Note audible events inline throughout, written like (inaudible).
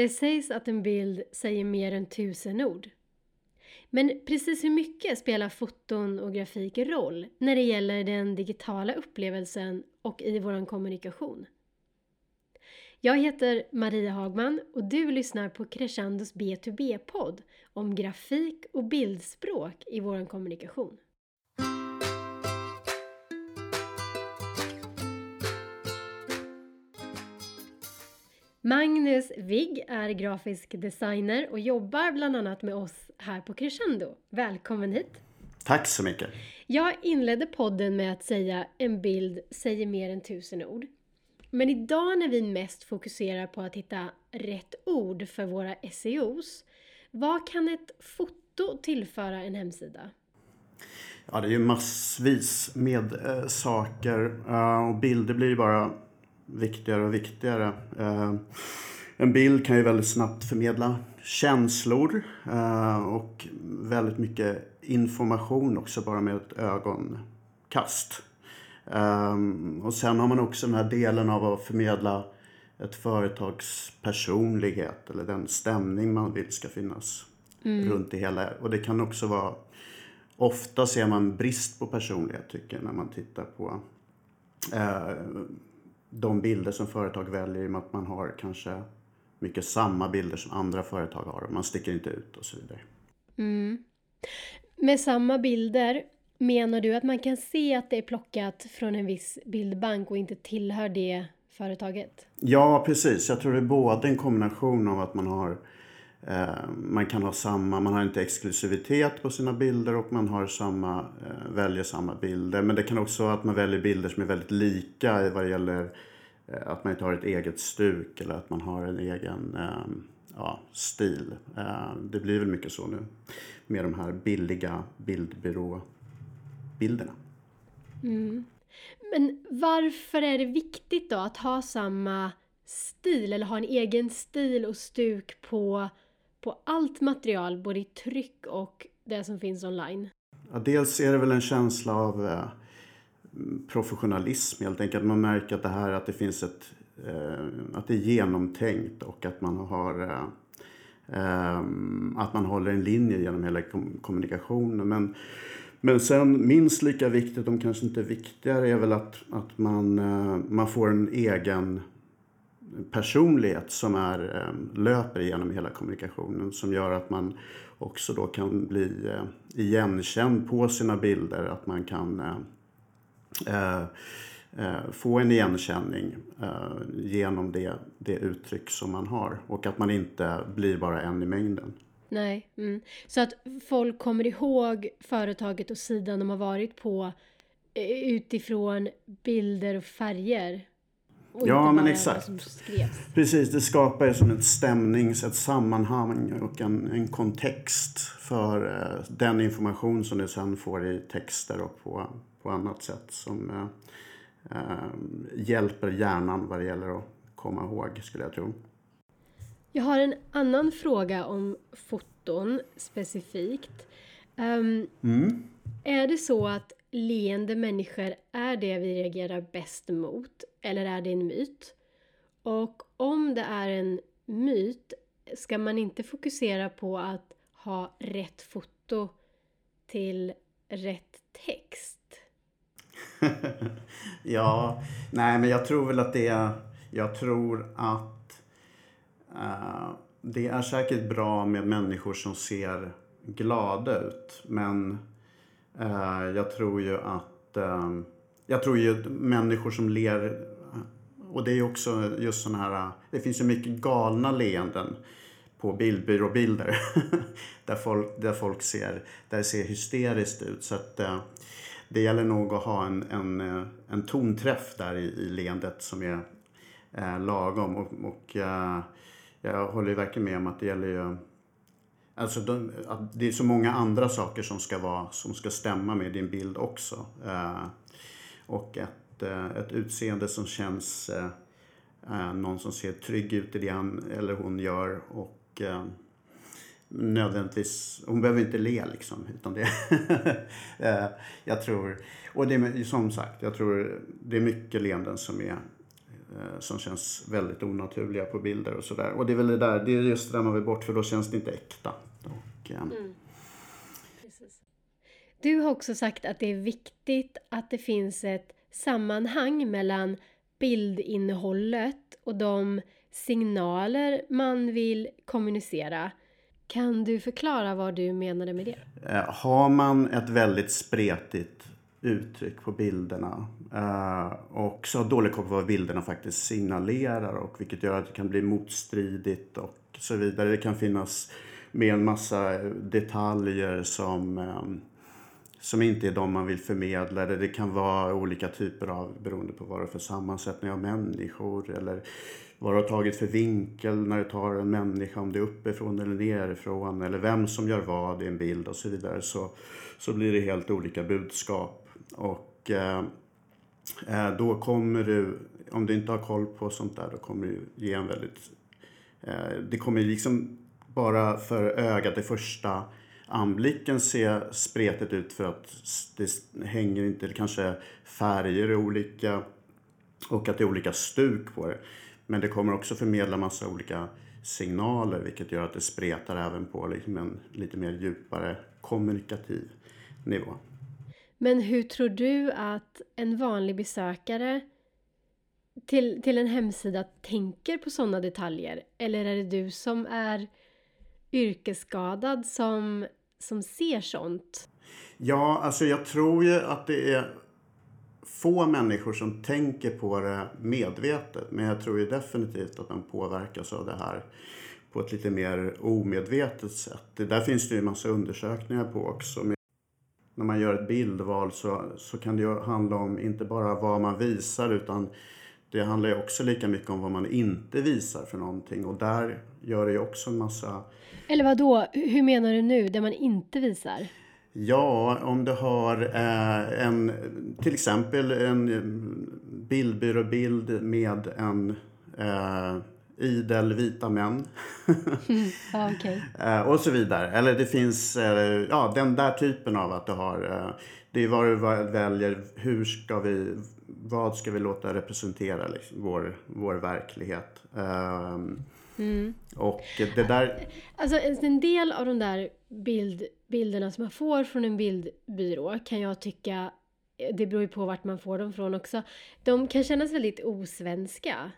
Det sägs att en bild säger mer än tusen ord. Men precis hur mycket spelar foton och grafik roll när det gäller den digitala upplevelsen och i vår kommunikation? Jag heter Maria Hagman och du lyssnar på Crescendos B2B-podd om grafik och bildspråk i vår kommunikation. Magnus Wigg är grafisk designer och jobbar bland annat med oss här på Crescendo. Välkommen hit! Tack så mycket! Jag inledde podden med att säga en bild säger mer än tusen ord. Men idag när vi mest fokuserar på att hitta rätt ord för våra SEOs, vad kan ett foto tillföra en hemsida? Ja, det är ju massvis med äh, saker äh, och bilder blir ju bara viktigare och viktigare. Äh, en bild kan ju väldigt snabbt förmedla känslor och väldigt mycket information också bara med ett ögonkast. Um, och sen har man också den här delen av att förmedla ett företags personlighet eller den stämning man vill ska finnas mm. runt det hela. Och det kan också vara Ofta ser man brist på personlighet tycker jag när man tittar på eh, de bilder som företag väljer i och med att man har kanske mycket samma bilder som andra företag har och man sticker inte ut och så vidare. Mm. Med samma bilder Menar du att man kan se att det är plockat från en viss bildbank och inte tillhör det företaget? Ja, precis. Jag tror det är både en kombination av att man har Eh, man kan ha samma, man har inte exklusivitet på sina bilder och man har samma, eh, väljer samma bilder. Men det kan också vara att man väljer bilder som är väldigt lika vad det gäller eh, att man inte har ett eget stuk eller att man har en egen ehm, ja, stil. Det blir väl mycket så nu med de här billiga bildbyråbilderna. Mm. Men varför är det viktigt då att ha samma stil eller ha en egen stil och stuk på, på allt material, både i tryck och det som finns online? Ja, dels är det väl en känsla av eh, professionalism helt enkelt. Man märker att det här att det finns ett eh, att det är genomtänkt och att man har eh, eh att man håller en linje genom hela kommunikationen. Men men sen minst lika viktigt, om kanske inte viktigare, är väl att, att man, eh, man får en egen personlighet som är, eh, löper genom hela kommunikationen som gör att man också då kan bli eh, igenkänd på sina bilder. Att man kan eh, eh, eh, få en igenkänning eh, genom det, det uttryck som man har och att man inte blir bara en i mängden. Nej. Mm. Så att folk kommer ihåg företaget och sidan de har varit på utifrån bilder och färger. Och ja, men exakt. Precis, det skapar ju som ett stämnings, ett sammanhang och en, en kontext för eh, den information som du sen får i texter och på, på annat sätt som eh, eh, hjälper hjärnan vad det gäller att komma ihåg, skulle jag tro. Jag har en annan fråga om foton specifikt. Um, mm. Är det så att leende människor är det vi reagerar bäst mot? Eller är det en myt? Och om det är en myt, ska man inte fokusera på att ha rätt foto till rätt text? (laughs) ja, nej men jag tror väl att det är... Jag tror att uh, det är säkert bra med människor som ser glada ut. Men Eh, jag tror ju att... Ehm, jag tror ju människor som ler... Och det är ju också just sådana här... Det finns ju mycket galna leenden på bildbyråbilder. (laughs) där, folk, där folk ser, där det ser hysteriskt ut. Så att eh, det gäller nog att ha en, en, eh, en tonträff där i, i leendet som är lagom. Och, och jag håller ju verkligen med om att det gäller ju Alltså de, att det är så många andra saker som ska, vara, som ska stämma med din bild också. Eh, och ett, eh, ett utseende som känns eh, eh, någon som ser trygg ut i det han eller hon gör. Och eh, nödvändigtvis, hon behöver inte le liksom. Utan det, (laughs) eh, jag tror, och det är som sagt, jag tror det är mycket leenden som är eh, som känns väldigt onaturliga på bilder och sådär. Och det är väl det där, det är just det där man vill bort för då känns det inte äkta. Eh, mm. Du har också sagt att det är viktigt att det finns ett sammanhang mellan bildinnehållet och de signaler man vill kommunicera. Kan du förklara vad du menade med det? Eh, har man ett väldigt spretigt uttryck på bilderna eh, och så har dålig koll på vad bilderna faktiskt signalerar och vilket gör att det kan bli motstridigt och så vidare. Det kan finnas med en massa detaljer som ehm, som inte är de man vill förmedla. Det kan vara olika typer av, beroende på vad det är för sammansättning av människor eller vad du har tagit för vinkel när du tar en människa, om det är uppifrån eller nerifrån eller vem som gör vad i en bild och så vidare så, så blir det helt olika budskap. Och eh, eh då kommer du, om du inte har koll på sånt där, då kommer du ge en väldigt... Eh, det kommer liksom bara för ögat i första anblicken se spretigt ut för att det hänger inte, det kanske färger är olika och att det är olika stuk på det. Men det kommer också förmedla massa olika signaler vilket gör att det spretar även på liksom en lite mer djupare kommunikativ nivå. Men hur tror du att en vanlig besökare till, till en hemsida tänker på sådana detaljer? Eller är det du som är yrkesskadad som som ser sånt? Ja, alltså jag tror ju att det är få människor som tänker på det medvetet. Men jag tror ju definitivt att man påverkas av det här på ett lite mer omedvetet sätt. Det där finns det ju en massa undersökningar på också. När man gör ett bildval så, så kan det ju handla om inte bara vad man visar utan det handlar ju också lika mycket om vad man inte visar för någonting och där gör det ju också en massa eller vad då? Hur menar du nu, det man inte visar? Ja, om du har eh, en, till exempel en bildbyråbild med en eh, idel vita män. mm, (laughs) ja, okay. eh, och så vidare. Eller det finns, eh, ja den där typen av att du har, eh, det är vad du väljer, hur ska vi, vad ska vi låta representera liksom, vår, vår verklighet. Um, Mm. Och det där... Alltså en del av de där bild, bilderna som man får från en bildbyrå kan jag tycka, det beror ju på vart man får dem från också, de kan kännas väldigt osvenska.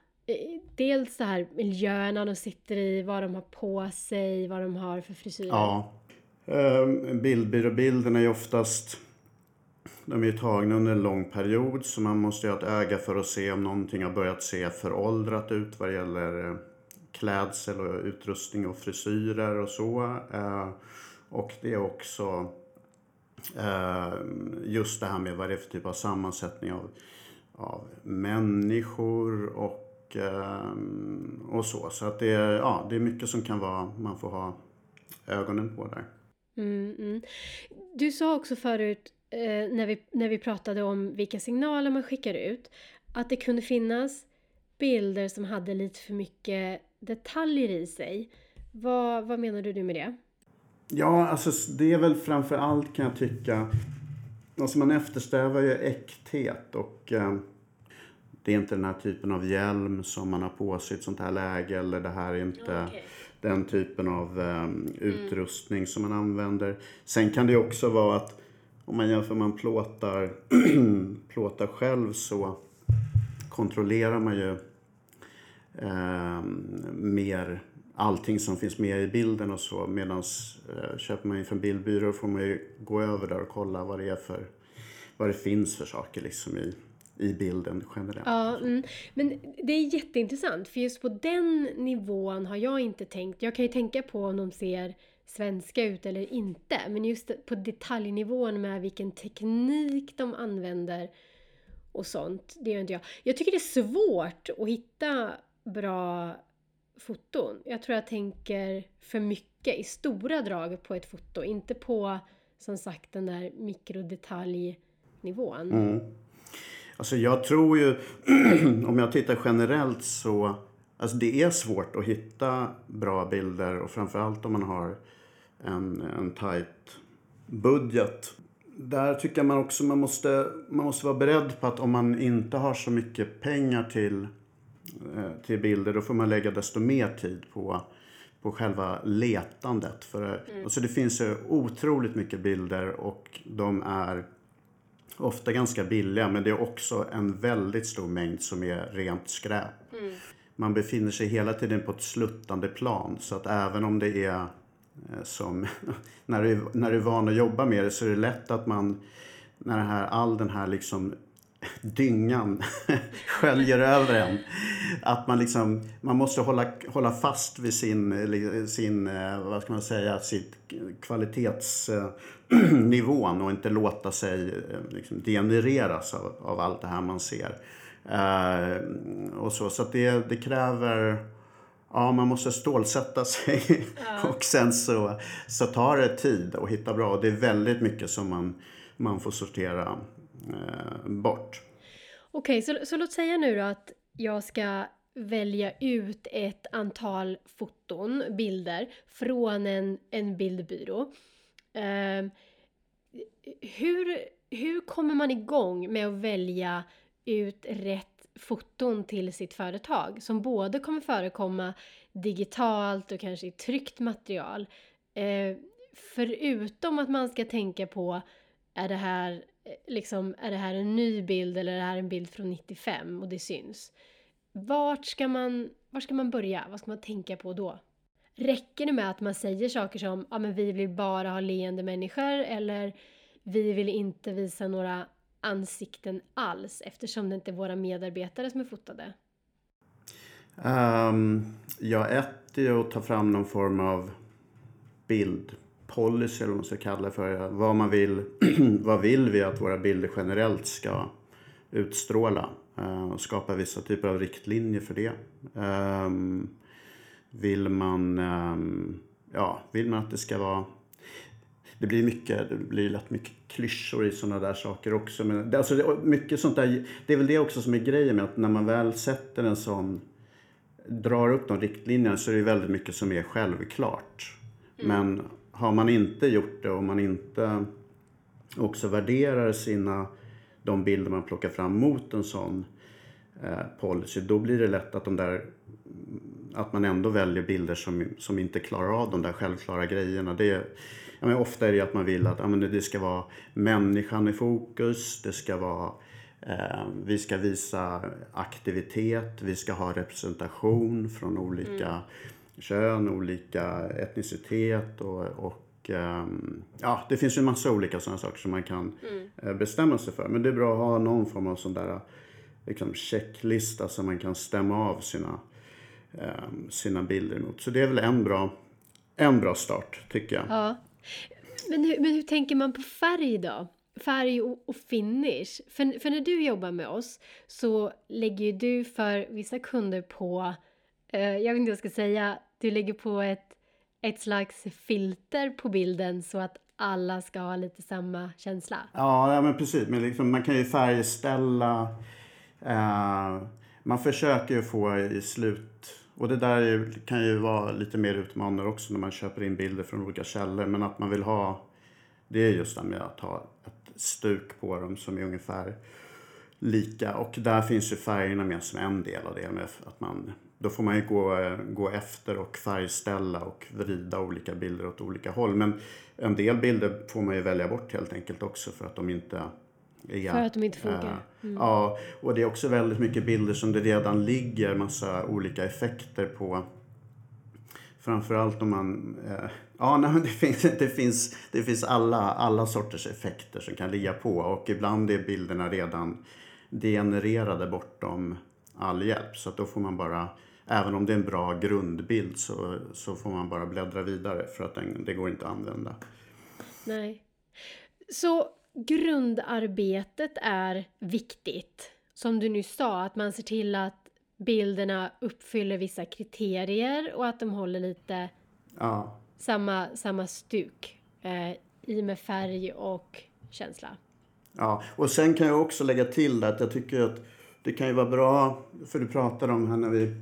Dels det här miljöerna de sitter i, vad de har på sig, vad de har för frisyrer. Ja. Um, bildbyråbilderna är oftast de är tagna under en lång period så man måste ju ha ett öga för att se om någonting har börjat se föråldrat ut vad det gäller eh, klädsel och utrustning och frisyrer och så. Eh, och det är också eh, just det här med vad det är för typ av sammansättning av, av människor och, och så. Så att det, är, ja, det är mycket som kan vara, man får ha ögonen på där. Mm, mm. Du sa också förut eh, när, vi, när vi pratade om vilka signaler man skickar ut att det kunde finnas bilder som hade lite för mycket detaljer i sig. Vad, vad menar du med det? Ja, alltså det är väl framför allt kan jag tycka, alltså man eftersträvar ju äkthet och eh, det är inte den här typen av hjälm som man har på sig i ett sånt här läge eller det här är inte okay. den typen av eh, utrustning mm. som man använder. Sen kan det också vara att om man jämför man plåtar, (clears throat) plåtar själv så kontrollerar man ju eh, mer allting som finns med i bilden och så. Medan eh, köper man in från bildbyrå får man ju gå över där och kolla vad det är för, vad det finns för saker liksom i, i bilden generellt. Ja, mm. men det är jätteintressant för just på den nivån har jag inte tänkt. Jag kan ju tänka på om de ser svenska ut eller inte. Men just på detaljnivån med vilken teknik de använder och sånt, det gör inte jag. Jag tycker det är svårt att hitta bra foton. Jag tror jag tänker för mycket i stora drag på ett foto, inte på som sagt den där mikrodetaljnivån. Mm. Alltså jag tror ju, (clears throat) om jag tittar generellt så, alltså det är svårt att hitta bra bilder och framförallt om man har en, en tight budget. Där tycker jag man också man måste, man måste vara beredd på att om man inte har så mycket pengar till eh, till bilder, då får man lägga desto mer tid på, på själva letandet. För, mm. alltså det finns ju otroligt mycket bilder och de är ofta ganska billiga men det är också en väldigt stor mängd som är rent skräp. Mm. Man befinner sig hela tiden på ett sluttande plan så att även om det är Eh, som (laughs) när du, när du är van att jobba med det så är det lätt att man när det här, all den här liksom (laughs) dyngan (laughs) sköljer över en. Att man liksom, man måste hålla, hålla fast vid sin, sin, eh, vad ska man säga, sitt kvalitetsnivån och inte låta sig eh, liksom degenereras av, av allt det här man ser. Uh, och så så det, det kräver Ja, man måste stålsätta sig ja. och sen så, så tar det tid att hitta bra. Det är väldigt mycket som man, man får sortera eh, bort. Okej, okay, så, så låt säga nu då att jag ska välja ut ett antal foton, bilder, från en, en bildbyrå. Eh, hur, hur kommer man igång med att välja ut rätt foton till sitt företag som både kommer förekomma digitalt och kanske i tryckt material. Eh, förutom att man ska tänka på är det här eh, liksom, är det här en ny bild eller är det här en bild från 95 och det syns? Vart ska man, var ska man börja? Vad ska man tänka på då? Räcker det med att man säger saker som ja, men vi vill bara ha leende människor eller vi vill inte visa några ansikten alls eftersom det inte är våra medarbetare som är fotade? Um, ja, ett är att ta fram någon form av bildpolicy, eller vad man ska kalla det för. Vad man vill, (clears throat) vad vill vi att våra bilder generellt ska utstråla? Uh, och skapa vissa typer av riktlinjer för det. Um, vill man, um, ja, vill man att det ska vara det blir mycket, det blir lätt mycket klyschor i sådana där saker också. Men det, alltså det, mycket sånt där, det är väl det också som är grejen med att när man väl sätter en sån, drar upp de riktlinjerna så är det väldigt mycket som är självklart. Mm. Men har man inte gjort det och man inte också värderar sina, de bilder man plockar fram mot en sån eh, policy, då blir det lätt att de där att man ändå väljer bilder som, som inte klarar av de där självklara grejerna. Det, ja, men ofta är det att man vill att ja, men det ska vara människan i fokus, det ska vara eh, vi ska visa aktivitet, vi ska ha representation från olika mm kön, olika etnicitet och, och um, ja, det finns ju en massa olika sådana saker som man kan mm. Eh, bestämma sig för. Men det är bra att ha någon form av sån där liksom, checklista som man kan stämma av sina, um, sina bilder mot. Så det är väl en bra, en bra start tycker jag. Ja. Men hur, men hur tänker man på färg då? färg och, och, finish. För, för när du jobbar med oss så lägger ju du för vissa kunder på Eh, jag vet inte vad jag ska säga, du lägger på ett, ett slags filter på bilden så att alla ska ha lite samma känsla. Ja, ja men precis. Men liksom, man kan ju färgställa. Eh, man försöker ju få i slut och det där kan ju vara lite mer utmanande också när man köper in bilder från olika källor. Men att man vill ha, det är just det med att ha ett stuk på dem som är ungefär lika. Och där finns ju färgerna med som en del av det. Med att man då får man ju gå, gå efter och färgställa och vrida olika bilder åt olika håll. Men en del bilder får man ju välja bort helt enkelt också för att de inte är... För att de inte funkar? Mm. Ja, och det är också väldigt mycket bilder som det redan ligger massa olika effekter på. Framförallt om man... Eh, ja, nej, det, finns, det, finns, det finns alla, alla sorters effekter som kan ligga på och ibland är bilderna redan degenererade bortom all hjälp. Så då får man bara även om det är en bra grundbild så, så får man bara bläddra vidare för att den, det går inte att använda. Nej. Så grundarbetet är viktigt. Som du nyss sa, att man ser till att bilderna uppfyller vissa kriterier och att de håller lite ja. samma, samma stuk eh, i med färg och känsla. Ja, och sen kan jag också lägga till att jag tycker att det kan ju vara bra, för du pratade om här när vi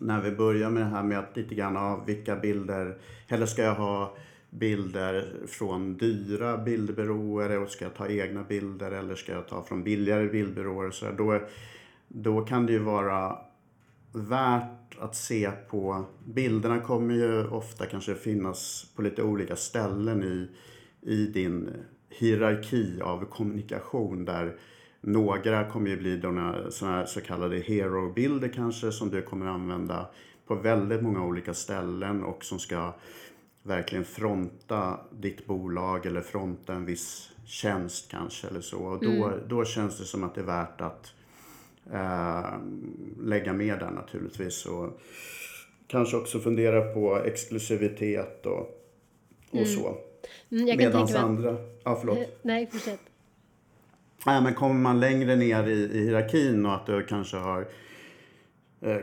när vi börjar med det här med att lite grann av vilka bilder, eller ska jag ha bilder från dyra bildbyråer och ska jag ta egna bilder eller ska jag ta från billigare bildbyråer och så där, då, då kan det ju vara värt att se på. Bilderna kommer ju ofta kanske finnas på lite olika ställen i, i din hierarki av kommunikation där några kommer ju bli sådana så kallade hero-bilder kanske som du kommer använda på väldigt många olika ställen och som ska verkligen fronta ditt bolag eller fronta en viss tjänst kanske eller så. Och då, mm. då känns det som att det är värt att eh, lägga med där naturligtvis. Och kanske också fundera på exklusivitet och, och mm. så. Mm, Medans andra... Ja, förlåt. Eh, nej, fortsätt. Nej, men kommer man längre ner i, i hierarkin och att du kanske har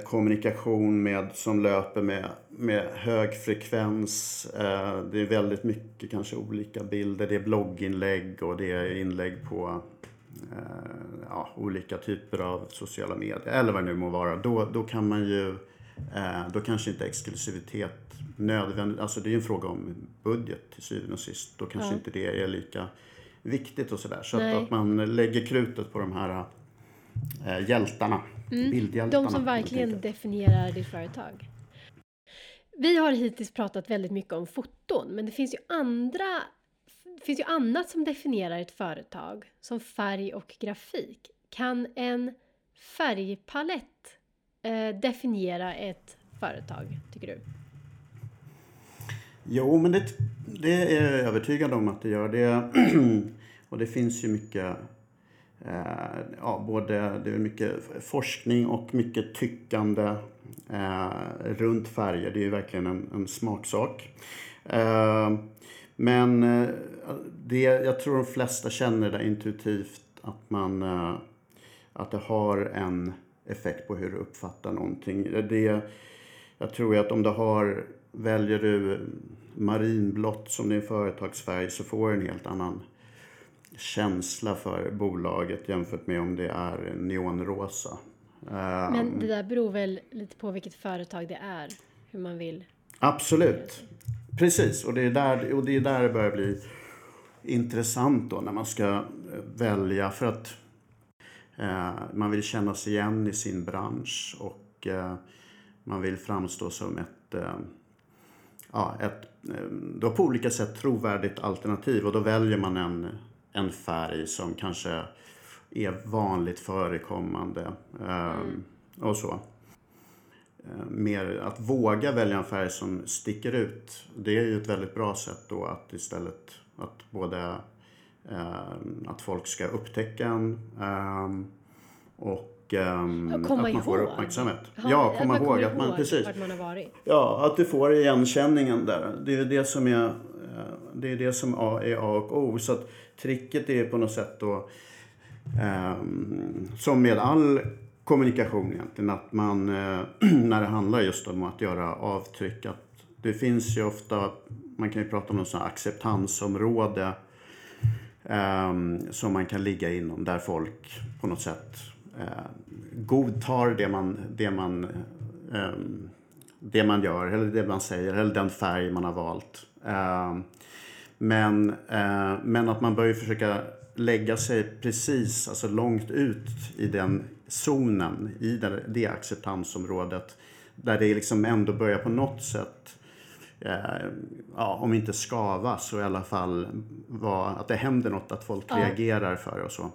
kommunikation med, som löper med, med hög frekvens. Eh, det är väldigt mycket kanske olika bilder. Det är blogginlägg och det är inlägg på eh, ja, olika typer av sociala medier eller vad det nu må vara. Då, då kan man ju, eh, då kanske inte exklusivitet nödvändigt, alltså det är en fråga om budget till syvende och sist. Då kanske ja. inte det är lika viktigt och sådär. Så att, att, man lägger krutet på de här äh, hjältarna, mm. De som verkligen definierar ditt företag. Vi har hittills pratat väldigt mycket om foton, men det finns ju andra det finns ju annat som definierar ett företag, som färg och grafik. Kan en färgpalett eh, definiera ett företag, tycker du? Jo, men det, det är jag övertygad om att det gör. Det, (clears throat) och det finns ju mycket, Eh, ja, både det är mycket forskning och mycket tyckande eh, runt färger. Det är ju verkligen en, en smaksak. Eh, men eh, det, jag tror de flesta känner det intuitivt att man eh, att det har en effekt på hur du uppfattar någonting. Det, jag tror att om du har Väljer du marinblått som din företagsfärg så får du en helt annan känsla för bolaget jämfört med om det är neonrosa. Men det där beror väl lite på vilket företag det är, hur man vill? Absolut. Precis, och det är där, och det, är där det börjar bli intressant då när man ska välja för att eh, man vill känna sig igen i sin bransch och eh, man vill framstå som ett eh, ja, ett eh, då på olika sätt trovärdigt alternativ och då väljer man en, en färg som kanske är vanligt förekommande mm. och så. Eh, mer att våga välja en färg som sticker ut. Det är ju ett väldigt bra sätt då att istället att både att folk ska upptäcka en och att man får uppmärksamhet. Ha, ja, komma ihåg, ihåg att man, precis. man har varit. Ja, att du får igenkänningen där. Det är det som är, eh, det är, det som är A och O. Så att tricket är på något sätt då, eh, som med all kommunikation egentligen, att man, eh, (clears throat) när det handlar just om att göra avtryck, att det finns ju ofta, man kan ju prata om något sånt acceptansområde eh, som man kan ligga inom, där folk på något sätt eh, godtar det man, det, man, eh, det man gör, eller det man säger, eller den färg man har valt. Ehm, men, eh, men att man bör försöka lägga sig precis, alltså långt ut i den zonen, i det, det acceptansområdet, där det liksom ändå börjar på något sätt Eh, ja, om inte skava så i alla fall var, att det händer något, att folk ja. reagerar för det och så.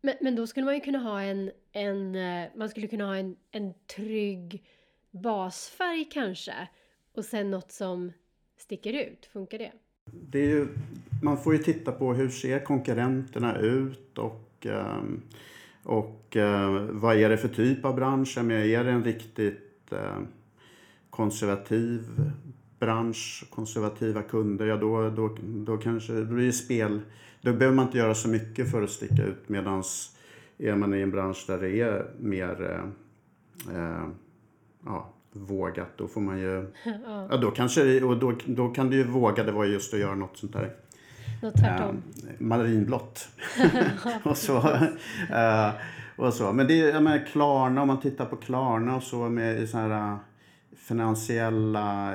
Men, men då skulle man ju kunna ha en, en eh, man skulle kunna ha en, en trygg basfärg kanske och sen något som sticker ut. Funkar det? Det är ju, man får ju titta på hur ser konkurrenterna ut och, ehm, och eh, vad är det för typ av bransch? Är det en riktigt ehm, konservativ bransch, konservativa kunder, ja då, då, då kanske då blir det spel då behöver man inte göra så mycket för att sticka ut medan är man i en bransch där det är mer eh, eh ja, vågat då får man ju... (laughs) Ja. ja. då kanske och då, då kan du ju våga det var just att göra något sånt där. Något tvärtom. Eh, marinblått. (laughs) och, så, eh, och så. Men det är, menar, Klarna, om man tittar på Klarna och så med så här finansiella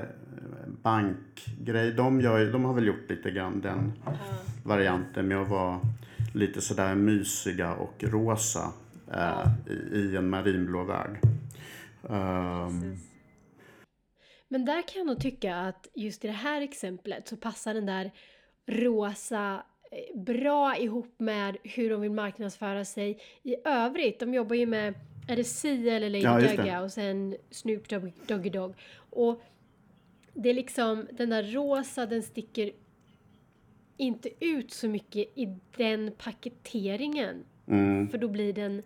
bankgrej. De, gör, de har väl gjort lite grann den mm. varianten med att vara lite sådär mysiga och rosa eh, i, i, en marinblå värld. Um, Men där kan jag nog tycka att just i det här exemplet så passar den där rosa eh, bra ihop med hur de vill marknadsföra sig i övrigt. De jobbar ju med, är det Sia eller Lady Ja. Gaga och sen Snoop Dogg, Doggy Dogg. Och det är liksom, den där rosa den sticker inte ut så mycket i den paketeringen. mm, För då blir den,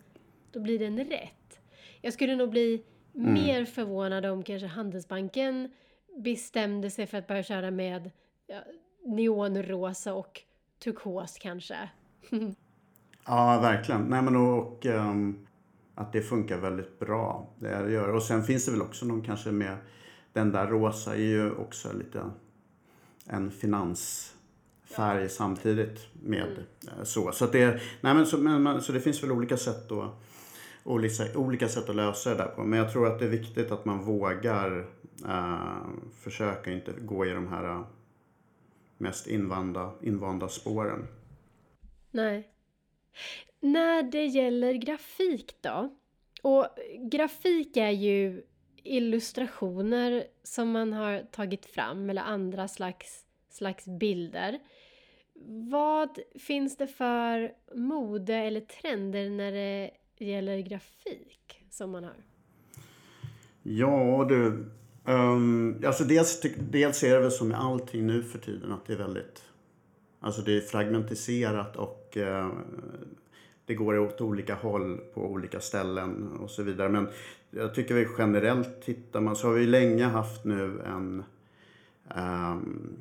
då blir den rätt. Jag skulle nog bli Mm. mer förvånad om kanske Handelsbanken bestämde sig för att börja köra med ja, neonrosa och turkos kanske. (laughs) Ja, verkligen. Nej, men och, och ehm, att det funkar väldigt bra. Det det gör. Och sen finns det väl också någon kanske med den där rosa är ju också lite en finansfärg samtidigt med eh, så. Så, att det, nej, men så, men, så det finns väl olika sätt och olika, olika sätt att lösa det där på. Men jag tror att det är viktigt att man vågar eh, försöka inte gå i de här eh, mest invanda, invanda spåren. Nej. När det gäller grafik då? Och grafik är ju illustrationer som man har tagit fram eller andra slags, slags bilder. Vad finns det för mode eller trender när det gäller grafik som man har? Ja du, um, alltså dels, dels är det väl som med allting nu för tiden att det är väldigt, alltså det är fragmentiserat och uh, det går åt olika håll på olika ställen och så vidare. Men jag tycker vi generellt tittar man så har vi länge haft nu en um,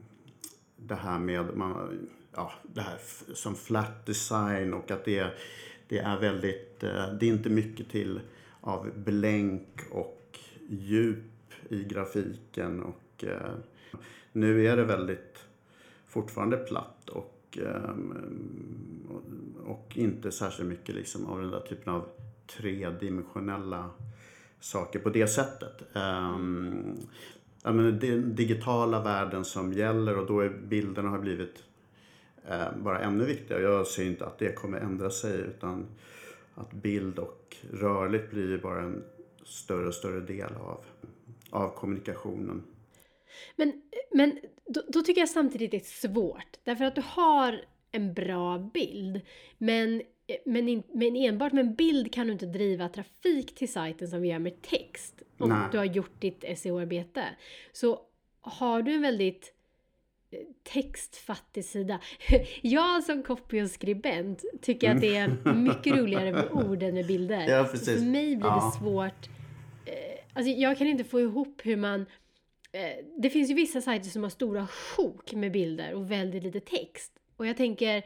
det här med man, ja, det här som flat design och att det, är det är väldigt, eh, det är inte mycket till av blänk och djup i grafiken och eh, nu är det väldigt fortfarande platt och, eh, och, inte särskilt mycket liksom av den där typen av tredimensionella saker på det sättet. Um, ja, men det är den digitala världen som gäller och då är bilderna har blivit bara ännu viktigare. Jag ser inte att det kommer ändra sig utan att bild och rörligt blir bara en större och större del av, av kommunikationen. Men, men då, då tycker jag samtidigt det är svårt. Därför att du har en bra bild. Men, men, men enbart med en bild kan du inte driva trafik till sajten som vi gör med text. Om Nej. du har gjort ditt SEO-arbete. Så har du en väldigt eh, textfattig sida. (laughs) Jag som copy och skribent tycker att det är mycket (laughs) roligare med ord än med bilder. Ja, precis. För mig blir Ja. det svårt. Eh, alltså jag kan inte få ihop hur man Eh, det finns ju vissa sajter som har stora sjok med bilder och väldigt lite text. Och jag tänker,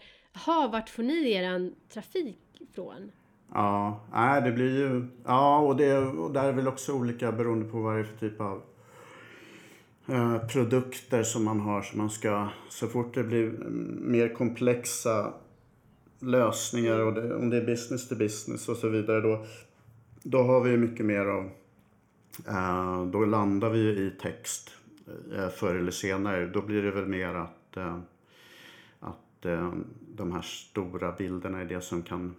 ha vart får ni eran trafik ifrån? Ja, nej, det blir ju... Ja, och, det, och där är väl också olika beroende på vad det är för typ av produkter som man har. Så, man ska, så fort det blir mer komplexa lösningar och det, om det är business to business och så vidare då, då har vi mycket mer av... Eh, då landar vi i text eh, förr eller senare. Då blir det väl mer att, eh, att eh, de här stora bilderna är det som kan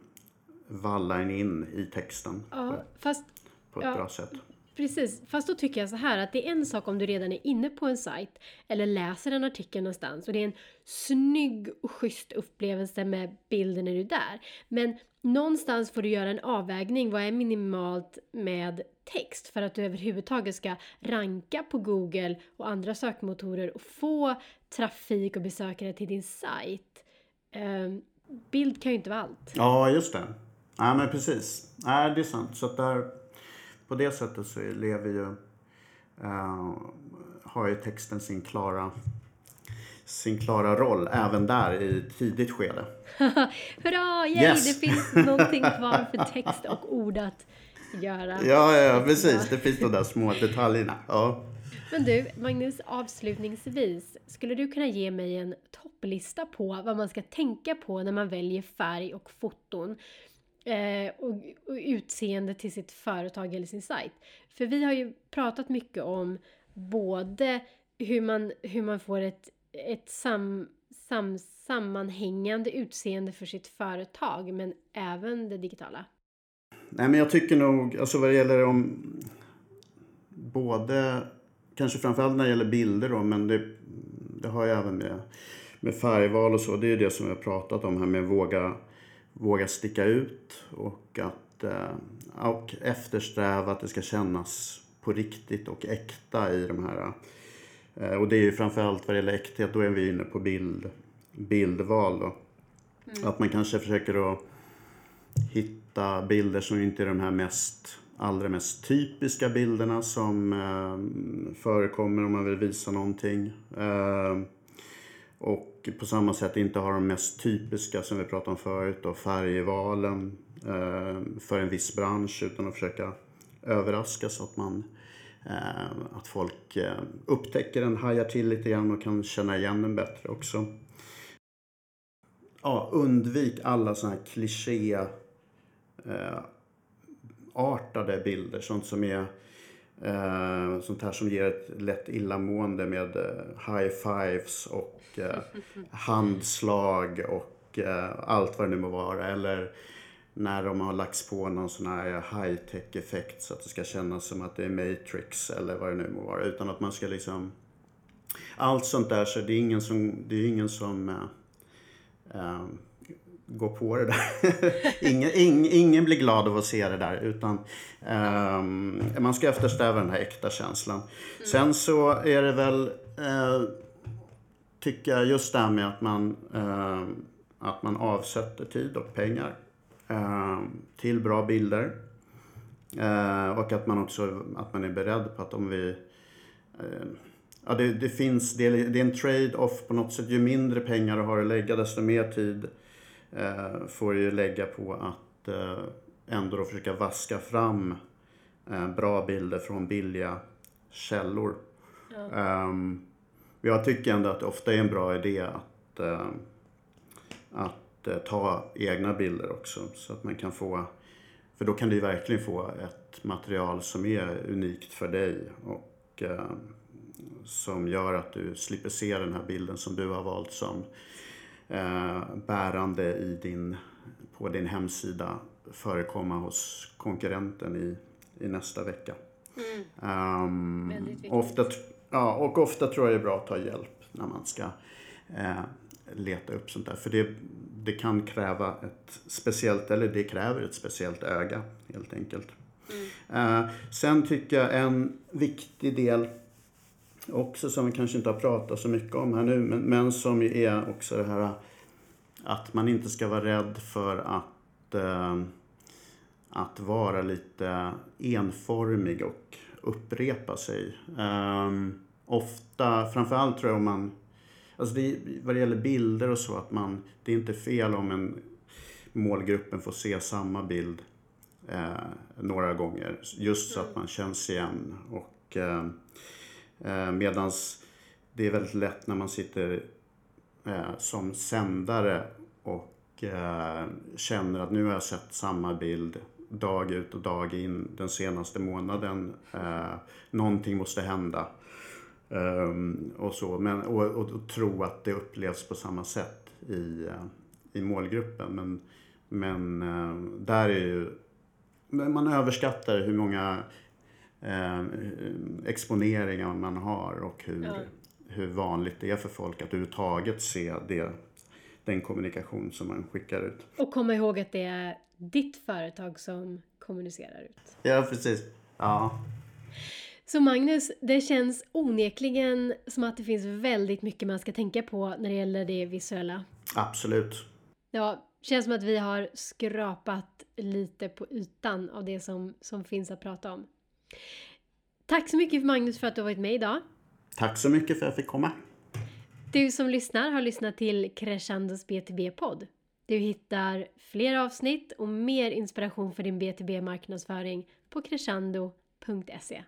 valla en in i texten på, Ja, fast på ett ja. bra sätt precis. Fast då tycker jag så här att det är en sak om du redan är inne på en sajt eller läser en artikel någonstans och det är en snygg och schysst upplevelse med bilden när du är där. Men någonstans får du göra en avvägning. Vad är minimalt med text för att du överhuvudtaget ska ranka på Google och andra sökmotorer och få trafik och besökare till din sajt. Ehm, bild kan ju inte vara allt. Ja, just det. Ja, men precis. Nej, det är sant. Så att där, på det sättet så lever ju... eh, har ju texten sin klara, sin klara roll även där i tidigt skede. (laughs) Hurra! Yay! Yes. Det finns någonting kvar för text och ord att göra. Ja, ja, precis. Det finns de där små detaljerna. Ja. Men du, Magnus, avslutningsvis. Skulle du kunna ge mig en topplista på vad man ska tänka på när man väljer färg och foton? Eh, och, och utseende till sitt företag eller sin sajt. För vi har ju pratat mycket om både hur man, hur man får ett, ett sam, sam, sammanhängande utseende för sitt företag men även det digitala. Nej, men jag tycker nog, alltså vad det gäller om, både, kanske framförallt när det gäller bilder då, men det, det har ju även med, med färgval och så. Det är ju det som vi har pratat om här med våga, våga sticka ut och att eh, och eftersträva att det ska kännas på riktigt och äkta i de här. Eh, och det är ju framförallt vad det gäller äkthet, då är vi inne på bild, bildval då. Mm. Att man kanske försöker att hitta bilder som inte är de här mest allra mest typiska bilderna som eh, förekommer om man vill visa någonting. Eh, och på samma sätt inte ha de mest typiska som vi pratade om förut, då, färgvalen eh, för en viss bransch utan att försöka överraska så att man eh, att folk eh, upptäcker den, hajar till lite grann och kan känna igen den bättre också. Ja, undvik alla sådana här kliché eh, artade bilder. Sånt som är eh, sånt här som ger ett lätt illamående med eh, high fives och eh, (laughs) handslag och eh, allt vad det nu må vara. Eller när de har lagts på någon sån här high tech effekt så att det ska kännas som att det är Matrix eller vad det nu må vara. Utan att man ska liksom allt sånt där så det är ingen som, det är ingen som äh, äh, gå på det där. (laughs) ingen, ing, ingen blir glad av att se det där utan um, man ska eftersträva den här äkta känslan. Mm. Sen så är det väl, uh, tycker jag, just det här med att man, uh, att man avsätter tid och pengar uh, till bra bilder. och att man också att man är beredd på att om vi Ja, det, det finns, det är, det är en trade-off på något sätt. Ju mindre pengar du har att lägga desto mer tid eh, får ju lägga på att eh, ändå då försöka vaska fram eh, bra bilder från billiga källor. Ja. Um, jag tycker ändå att det ofta är en bra idé att, att ta egna bilder också så att man kan få för då kan du verkligen få ett material som är unikt för dig och som gör att du slipper se den här bilden som du har valt som eh, bärande i din, på din hemsida förekomma hos konkurrenten i, i nästa vecka. Mm. Um, ofta, ja, och ofta tror jag det är bra att ta hjälp när man ska eh, leta upp sånt där. För det, det kan kräva ett speciellt, eller det kräver ett speciellt öga helt enkelt. Mm. Uh, sen tycker jag en viktig del också som vi kanske inte har pratat så mycket om här nu, men, men som är också det här att man inte ska vara rädd för att, eh, att vara lite enformig och upprepa sig. Eh, ofta, framförallt tror jag om man, alltså det, vad det gäller bilder och så, att man, det är inte fel om en målgruppen får se samma bild eh, några gånger, just så att mm. man känns igen. Och, eh, medans det är väldigt lätt när man sitter eh, som sändare och eh, känner att nu har jag sett samma bild dag ut och dag in den senaste månaden. Eh, någonting måste hända. Um, och, så. Men, och, och, och, tro att det upplevs på samma sätt i, eh, i målgruppen. Men, men eh, där är ju... Man överskattar hur många eh, exponeringar man har och hur, ja. hur vanligt det är för folk att överhuvudtaget se det, den kommunikation som man skickar ut. Och komma ihåg att det är ditt företag som kommunicerar ut. Ja, precis. Ja. Så Magnus, det känns onekligen som att det finns väldigt mycket man ska tänka på när det gäller det visuella. Absolut. Ja, känns som att vi har skrapat lite på ytan av det som, som finns att prata om. Tack så mycket Magnus för att du har varit med idag. Tack så mycket för att jag fick komma. Du som lyssnar har lyssnat till Crescendos BTB-podd. Du hittar fler avsnitt och mer inspiration för din BTB-marknadsföring på crescendo.se.